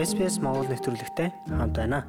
SPS Монгол нэвтрүүлэгтэй хамт байна.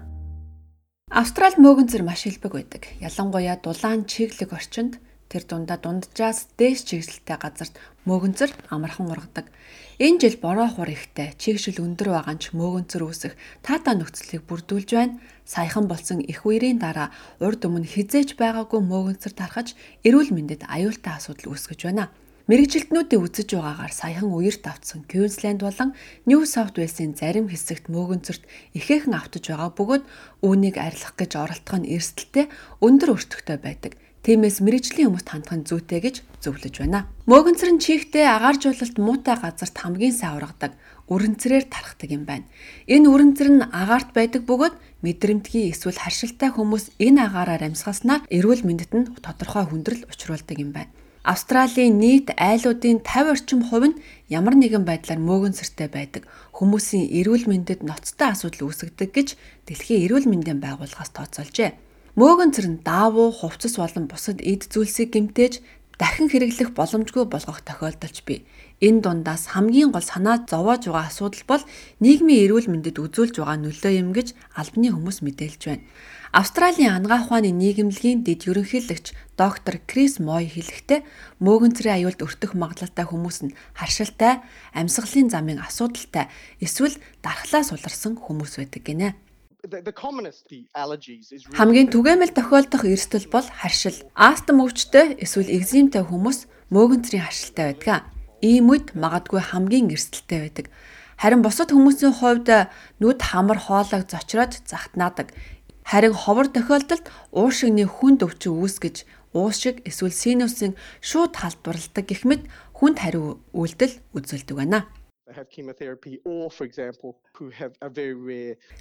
Австрал мөөгөнцөр маш илбэг байдаг. Ялангуяа дулаан чиглэг орчинд тэр дундаа дунджаас дээш чиглэлтэй газарт мөөгөнцөр амархан ургадаг. Энэ жил бороо хур ихтэй чигшил өндөр байгаа ч мөөгөнцөр үүсэх таата нөхцөлийг бүрдүүлж байна. Саяхан болсон их үерийн дараа урд өмнө хизээж байгаагүй мөөгөнцөр тархаж эрүүл мэндэд аюултай асуудал үүсгэж байна. Мэргэжилтнүүдийн үзэж байгаагаар саяхан үерт авцсан Queensland болон New South Wales-ийн зарим хэсэгт мөөгөнцөрт ихээхэн автаж байгаа бөгөөд үүнийг арилгах гэж оролдох нь эрсдэлтэй өндөр өртөгтэй байдаг. Тиймээс мэрэгжлийн хүмүүст хандах нь зүйтэй гэж зөвлөж байна. Мөөгөнцөр нь чихтэй агааржуулалт муутай газарт хамгийн сайн ургадаг үрэнцрээр тархдаг юм байна. Энэ үрэнцэр нь агаарт байдаг бөгөөд мэдрэмтгий эсвэл харшилтай хүмүүс энэ агаараар амьсгаснаар эрүүл мэндэд нь тодорхой хүндрэл учруулдаг юм байна. Австралийн нийт айлуудын 50 орчим хувь нь ямар нэгэн байдлаар мөөгөнсөртэй байдаг. Хүмүүсийн эрүүл мэндэд ноцтой асуудал үүсгдэг гэж Дэлхийн эрүүл мэндийн байгууллагаас тооцоолжээ. Мөөгөнцөр нь даавуу, хувцас болон бусад эд зүйлсийг гэмтээж дахин хэрэглэх боломжгүй болгох тохиолдолч бий. Энэ дундаас хамгийн гол санаа зовоож байгаа асуудал бол нийгмийн эрүүл мэндэд үзүүлж байгаа нөлөө юм гэж албаны хүмүүс мэдээлж байна. Австралийн анагаах ухааны нийгэмлэгийн дэд ерөнхийлөгч доктор Крис Мой хэлэхдээ мөөгөнцрийн аюулд өртөх магадлалтай хүмүүс нь харшилтай, амьсгалын замын асуудалтай эсвэл дархлаа суларсан хүмүүс байдаг гинэ. Хамгийн түгээмэл тохиолдох эрсдэл бол харшил. Астм өвчтөй эсвэл экземтэй хүмүүс мөөгөнцрийн харшилтай байдаг. Ийм үед магадгүй хамгийн эрсдэлтэй байдаг. Харин бусад хүмүүсийн хувьд нүд хамар хоолойг зочроод захтнаадаг. Харин ховор тохиолдолд уушигны хүнд өвчин үүсгэж уушиг эсвэл синусын шууд халдварладаг гэх мэт хүнд хариу үйлдэл үзүүлдэг байна.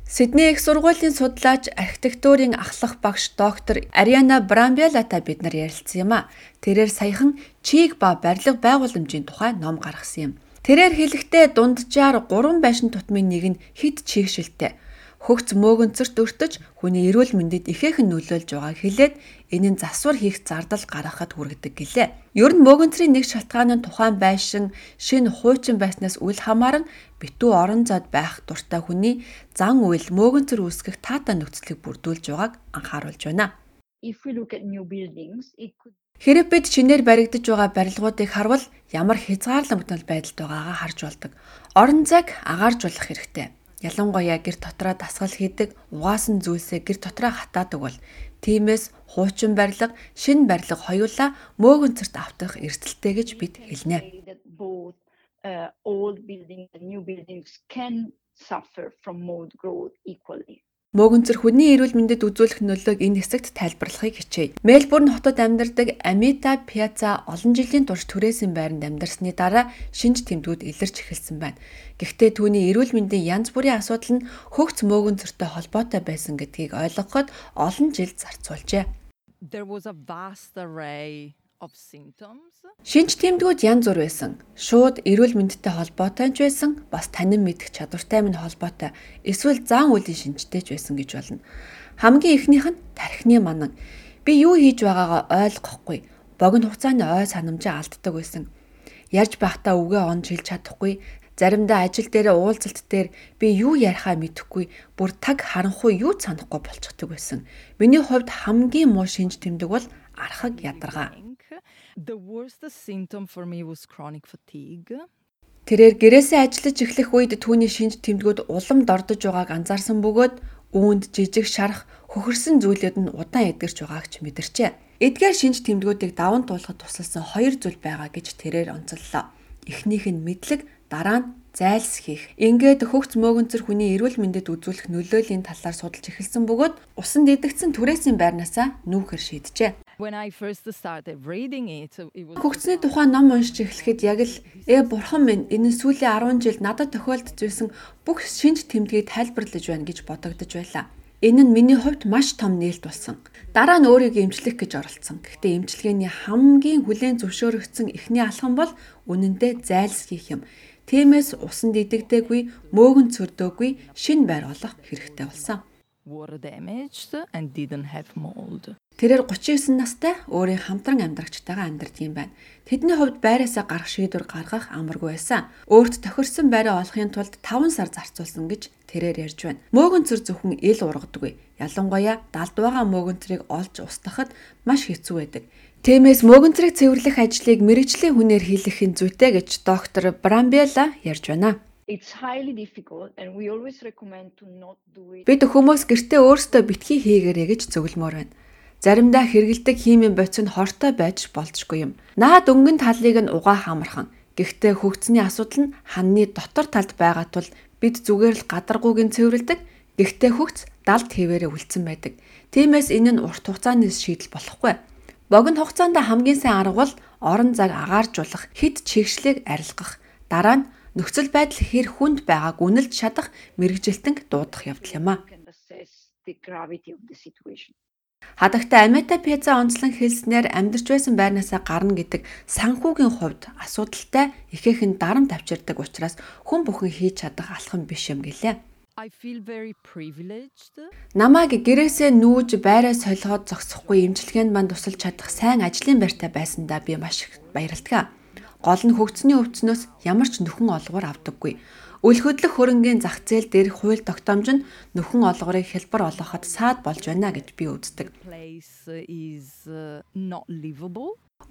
Сидней их сургуулийн судлаач архитектурын ахлах багш доктор Ариана Брамбелата бид нар ярилцсан юм а. Тэрээр саяхан чиг ба барилга байгууламжийн тухай ном гаргасан юм. Тэрээр хэлэхдээ дунджаар 3 байшин тутмын нэг нь хид чигшилтэй хөгц мөөгөнцөрт өртөж хүний эрүүл мэндэд ихээхэн нөлөөлж байгааг хэлээд энэ нь засвар хийх зардал гаргахад хүргэдэг гэлээ. Ер нь мөөгөнцрийн нэг шалтгаан нь тухайн байшин шинэ хуучин байснаас үл хамааран битүү орон зайд байх дуртай хүний зан үйл мөөгөнцөр үүсгэх таатай нөхцөлийг бүрдүүлж байгааг анхааруулж байна. Хэрэг бид шинээр баригдаж байгаа барилгуудыг харвал ямар хязгаарлагдмал байдалд байгаагаа харж болдог. Орон зайг агааржуулах хэрэгтэй Ялангуяа гэр дотроо дасгал хийдэг угаасан зүйлсээ гэр дотроо хатаадаг бол тиймээс хуучин барилга, шинэ барилга хоёулаа мөөгөнцөрт автах эрсдэлтэй гэж бид хэлнэ. Old building and new buildings can suffer from mold growth equally. Мөөгөнцөр хүний эрүүл мэндэд үзүүлэх нөлөөг энэ хэсэгт тайлбарлахыг хичээе. Мельбурн хотод амьдардаг Амита Пьяца олон жилийн турш түрээсийн байранд амьдарсны дараа шинж тэмдгүүд илэрч эхэлсэн байна. Гэхдээ түүний эрүүл мэндийн янз бүрийн асуудал нь хөгц мөөгөнцөртэй холбоотой байсан гэдгийг ойлгоход олон жил зарцуулжээ. There was a vast array Шинж тэмдгүүд янз бүр байсан. Шууд эрүүл мэндтэй холбоотой ч байсан, бас танин мэдэх чадвартай минь холбоотой, эсвэл зан үлийн шинжтэй ч байсан гэж болно. Хамгийн ихнийх нь тархины манан. Би юу хийж байгаагаа ойлгохгүй, богино хугацааны ой санамжаа алддаг байсан. Ярьж байхдаа үгээ онж хэлж чадахгүй, заримдаа ажил дээр уулзалт дээр би юу ярихаа мэдэхгүй, бүр таг харанхуй юу санахгүй болчихдог байсан. Миний хувьд хамгийн муу шинж тэмдэг бол архаг ядаргаа. The worst symptom for me was chronic fatigue. Тэрээр гэрээсээ ажиллаж эхлэх үед түүний шинж тэмдгүүд улам дордож байгааг анзаарсан бөгөөд үүнд жижиг шарах хөхөрсөн зүйлүүд нь удаан эдгэрч байгааг ч мэдэрчээ. Эдгээр шинж тэмдгүүдийг даван туулахад тусалсан хоёр зүйл байгаа гэж тэрээр онцоллоо. Эхнийх нь мэдлэг, дараа нь зайлс хийх. Ингээд хөгц мөөгөнцөр хүний эрүүл мэндэд үзүүлэх нөлөөлийн талаар судалж эхэлсэн бөгөөд усан дидэгдсэн түрээсийн байрнаасаа нүүхэр шийджээ. Хөгцсний тухай ном уншиж эхлэхэд яг л ээ бурхан минь энэ сүүлийн 10 жил надад тохиолдож байсан бүх шинж тэмдгийг тайлбарлаж байна гэж бодогдож байлаа. Энэ нь миний хувьд маш том нээлт болсон. Дараа нь өөрийгөө эмчлэх гэж оролцсон. Гэхдээ эмчилгээний хамгийн хүлээн зөвшөөрөгдсөн эхний алхам бол үнэндээ зайлс хийх юм. Тиймээс усан дидэгдээгүй, мөөгөн цөрдөөгүй шин байр олох хэрэгтэй болсон. Water damaged and didn't have mold. Тэрээр 39 настай өөрийн хамтран амьдрагчтайгаа амьдардаг юм байна. Тэдний хувьд байраасаа гарах шийдвэр гаргах амаргүй байсан. Өөрт тохирсон байраа олохын тулд 5 сар зарцуулсан гэж тэрээр ярьж байна. Мөөгөнцөр зөвхөн ил ургадаггүй. Ялангуяа далд байгаа мөөгөнцрийг олж устгахад маш хэцүү байдаг. Тиймээс мөөгөнцрийг цэвэрлэх ажлыг мэрэгжлийн хүнээр хийх нь зүйтэй гэж доктор Брамбела ярьж байна. It's highly difficult and we always recommend to not do it. Бид хүмүүс гэртээ өөрсдөө битгий хийгээрэй гэж зөвлөмөр байна. Заримдаа хэрэгэлдэг химийн бодис нь хортой байж болзошгүй юм. Наад өнгөн талыг нь угаах амархан. Гэхдээ хөгцсөний асуудал нь ханны дотор талд байгаа тул бид зүгээр л гадаргууг нь цэвэрлдэг. Гэхдээ хөгц далд хэвээрээ үлдсэн байдаг. Тиймээс энэ нь урт хугацааны шийдэл болохгүй. Богино хугацаанд хамгийн сайн арга бол орон зайг агааржуулах, хэд чигшлийг арилгах. Дараа нь нөхцөл байдал хэр хүнд байгааг үнэлж чадах мэрэгжилтэнг дуудах явдал юм а. Хадагта Амета Пеза онцлон хэлснээр амьдарч байсан байрнаасаа гарна гэдэг санхүүгийн хувьд асуудалтай ихээхэн дарамт авчирдаг учраас хүн бүхэн хийж чадах алхам биш юм гэлээ. Намайг гэрээсээ нүүж байраа солиход зогсохгүй имчилгээнд манд тусалж чадах сайн ажлын байртай байсандаа би маш их баярлалаа. Гол нь хөгцсөний өвцнөөс ямар ч нөхөн олгоор авдаггүй. Үл хөдлөх хөрөнгийн зах зээл дээрх хууль тогтоомж нь нөхөн олгорыг хэлбэр олгоход саад болж байна гэж би үздэг.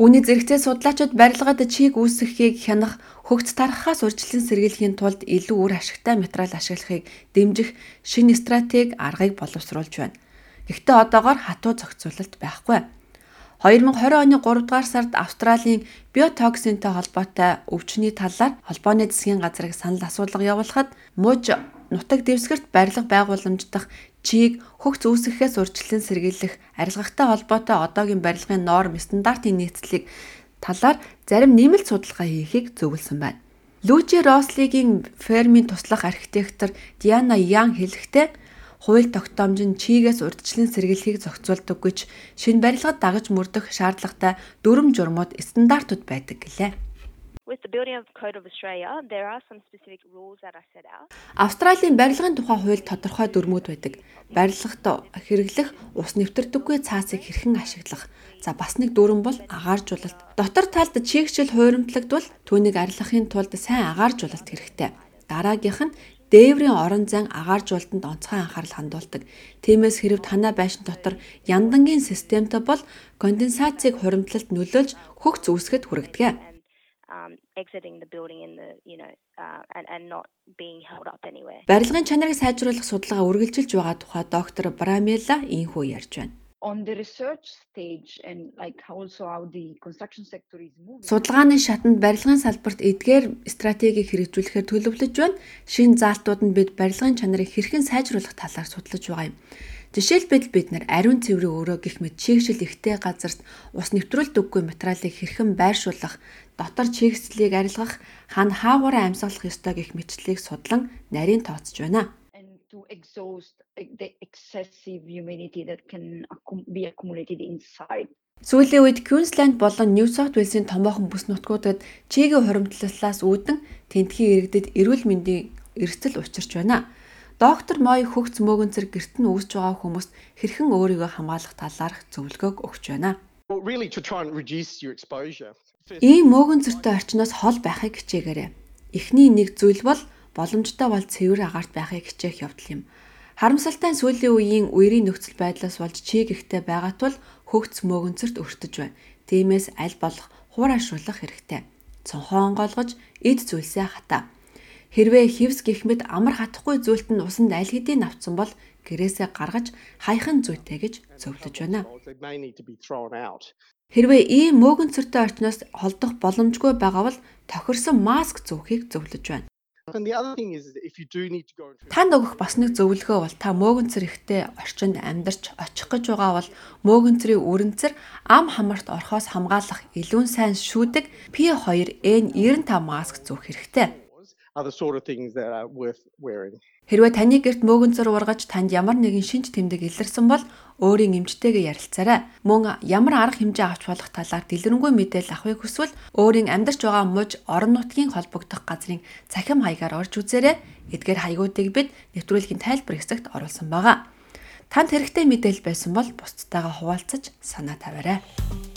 Үүний зэрэгцээ судлаачид барилгад чийг үүсгэхийг хянах, хөгц тархахаас урьдчилан сэргийлэхийн тулд илүү үр ашигтай материал ашиглахыг дэмжих шинэ стратеги аргыг боловсруулж байна. Гэхдээ одоогоор хатуу зохицуулалт байхгүй. 2020 оны 3 дугаар сард Австралийн биотоксинтэй холбоотой өвчний талаар холбооны засгийн газрыг санал асуулга явуулахад муж нутаг дэвсгэрт барилга байгууламж дах чийг хөгц үүсгэхээс урьдчилан сэргийлэх арилгахтай холбоотой одоогийн барилгын норм стандартын нийцлийг талаар зарим нэмэлт судалгаа хийхийг зөвлөсөн байна. Лүжи Рослигийн фермийн туслах архитектор Диана Ян хэлэхдээ хууль тогтоомж нь чийгээс урьдчилан сэргийлэхийг зохицуулдаг гэж шинэ барилгад дагаж мөрдөх шаардлагатай дүрм журмууд стандартууд байдаг гэлээ. With the Building of Code of Australia, there are some specific rules that are set out. Австралийн барилгын тухай хууль тодорхой дүрмүүд байдаг. Барилгад хэрэглэх ус нэвтэрдэггүй цаасыг хэрхэн ашиглах. За бас нэг дүрм бол агааржуулалт. Дотор талд чигчл хуйрамтлагдвал түүнийг арилгахын тулд сайн агааржуулалт хэрэгтэй. Дараагийнх нь дээврийн орон зайн агааржуулалтанд онцгой анхаарал хандуулдаг. Тиймээс хэрв танай байшин дотор яндангийн системтэй бол конденсацийг хуримтлалт нөлөөлж хөгц үүсгэхэд хүргэдэг. Um, exiting the building in the you know uh, and and not being held up anywhere. Барилгын чанарыг сайжруулах судалгаа үргэлжилж байгаа тухай доктор Брамела ийхүү ярьж байна on the research stage and like also how the construction sector is moving. Судалгааны шатанд барилгын салбарт эдгээр стратегийг хэрэгжүүлэхээр төлөвлөж байна. Шинэ заалтууд нь бид барилгын чанарыг хэрхэн сайжруулах талаар судлаж байгаа юм. Жишээлбэл бид нар ариун цэврийн өрөө гих мэт чигшил ихтэй газарт ус нэвтрүүлдэггүй материалыг хэрхэн байршуулах, дотор чигслийг арилгах, хана хаагаараа амьсгалах ёстой гих мэтчлийг судлан нарийн тооцож байна to exhaust the excessive humidity that can be accumulated inside. Сүүлийн үед Queensland болон New South Wales-ийн томоохон бүс нутгуудад чигийн хуримтлалаас үүдэн тентхийн иргэдэд эрүүл мэндийн эрсдэл учирч байна. Доктор Мой хөгц мөөгөнцөр гэрт нь үүсэж байгаа хүмүүст хэрхэн өөрийгөө хамгаалах талаарх зөвлөгөөг өгч байна. Ийм мөөгөнцөртэй орчноос хол байхыг хичээгээрэй. Эхний нэг зүйл бол боломжтой бол цэвэр агаарт байхыг хичээх явдал юм. Харамсалтай сүүлийн үеийн үерийн нөхцөл байдлаас болж чиг ихтэй байгаа тул хөгц мөөгөнцөрт өртөж байна. Тиймээс аль болох хуурайшруулах хэрэгтэй. Цонхоо онгойлгож эд зүйлсээ хата. Хэрвээ хевс гих мэд амар хатахгүй зүйлт нь усанд аль хэдийн авцсан бол гэрээсээ гаргаж хайхан зүйтэй гэж зөвлөж байна. Хэрвээ ийм мөөгөнцөртэй орчноос холдох боломжгүй байгаа бол тохирсон маск зүүхийг зөвлөж байна. Танд өгөх бас нэг зөвлөгөө бол та мөөгөнцөр ихтэй орчинд амьдарч очих гэж байгаа бол мөөгөнцрийн үрэнцэр ам хамарт орхоос хамгаалах илүү сайн шүүдэг P2N95 маск зүүх хэрэгтэй. Хэрвээ таны гэрт мөөгөнцөр ургаж танд ямар нэгэн шинж тэмдэг илэрсэн бол өөрийн эмчтэйгээ ярилцаарай. Мөн ямар арга хэмжээ авч болох талаар дэлгэрэнгүй мэдээлэл авахыг хүсвэл өөрийн амьдарч байгаа мужи орон нутгийн холбогдох газрын цахим хаягаар орж үзээрэй. Эдгээр хаягуудыг бид нэвтрүүлгийн тайлбар хэсэгт оруулсан байгаа. Танд хэрэгтэй мэдээлэл байсан бол бусдтайгаа хуваалцаж санаа тавиарай.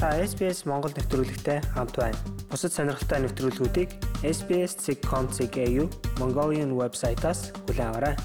Та SBS Монгол нэвтрүүлэгтэй хамт байна. Бусад сонирхолтой нэвтрүүлгүүдийг SBS.com.cg Mongolian вебсайтаас хүлээн аваарай.